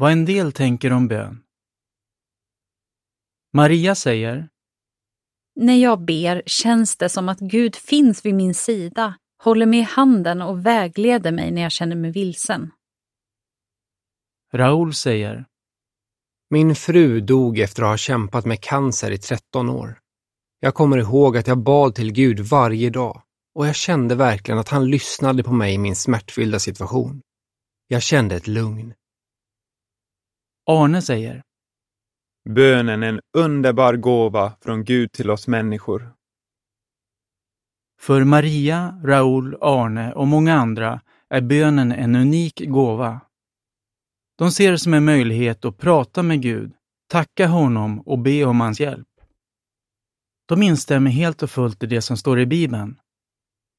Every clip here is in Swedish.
Vad en del tänker om bön. Maria säger När jag ber känns det som att Gud finns vid min sida, håller mig i handen och vägleder mig när jag känner mig vilsen. Raoul säger Min fru dog efter att ha kämpat med cancer i 13 år. Jag kommer ihåg att jag bad till Gud varje dag och jag kände verkligen att han lyssnade på mig i min smärtfyllda situation. Jag kände ett lugn. Arne säger Bönen är en underbar gåva från Gud till oss människor. För Maria, Raoul, Arne och många andra är bönen en unik gåva. De ser det som en möjlighet att prata med Gud, tacka honom och be om hans hjälp. De instämmer helt och fullt i det som står i Bibeln.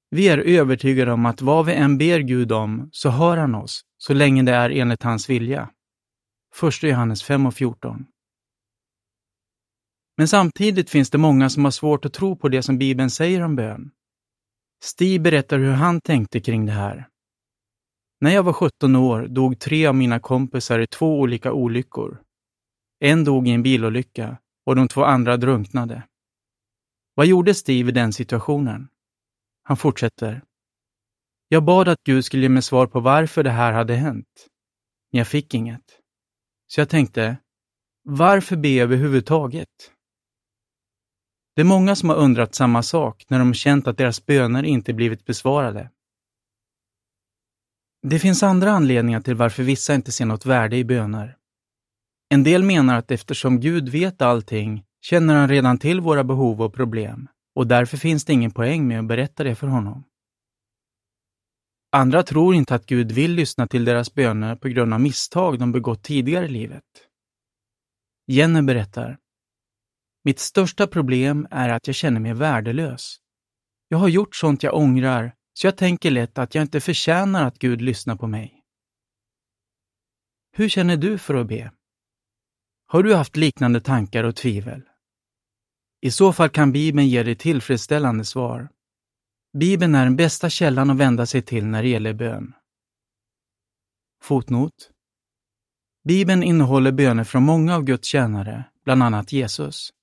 Vi är övertygade om att vad vi än ber Gud om så hör han oss, så länge det är enligt hans vilja. 1 Johannes 5 och 14. Men samtidigt finns det många som har svårt att tro på det som Bibeln säger om bön. Stig berättar hur han tänkte kring det här. När jag var 17 år dog tre av mina kompisar i två olika olyckor. En dog i en bilolycka och de två andra drunknade. Vad gjorde Steve i den situationen? Han fortsätter. Jag bad att Gud skulle ge mig svar på varför det här hade hänt. Men jag fick inget. Så jag tänkte, varför be överhuvudtaget? Det är många som har undrat samma sak när de känt att deras böner inte blivit besvarade. Det finns andra anledningar till varför vissa inte ser något värde i böner. En del menar att eftersom Gud vet allting känner han redan till våra behov och problem och därför finns det ingen poäng med att berätta det för honom. Andra tror inte att Gud vill lyssna till deras böner på grund av misstag de begått tidigare i livet. Jenny berättar. Mitt största problem är att jag känner mig värdelös. Jag har gjort sånt jag ångrar, så jag tänker lätt att jag inte förtjänar att Gud lyssnar på mig. Hur känner du för att be? Har du haft liknande tankar och tvivel? I så fall kan Bibeln ge dig tillfredsställande svar. Bibeln är den bästa källan att vända sig till när det gäller bön. Fotnot. Bibeln innehåller böner från många av Guds tjänare, bland annat Jesus.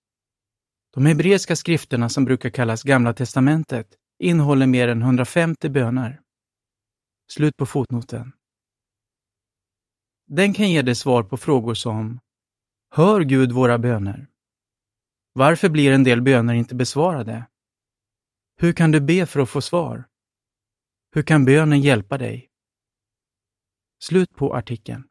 De hebreiska skrifterna som brukar kallas Gamla testamentet innehåller mer än 150 böner. Slut på fotnoten. Den kan ge dig svar på frågor som Hör Gud våra böner? Varför blir en del böner inte besvarade? Hur kan du be för att få svar? Hur kan bönen hjälpa dig? Slut på artikeln.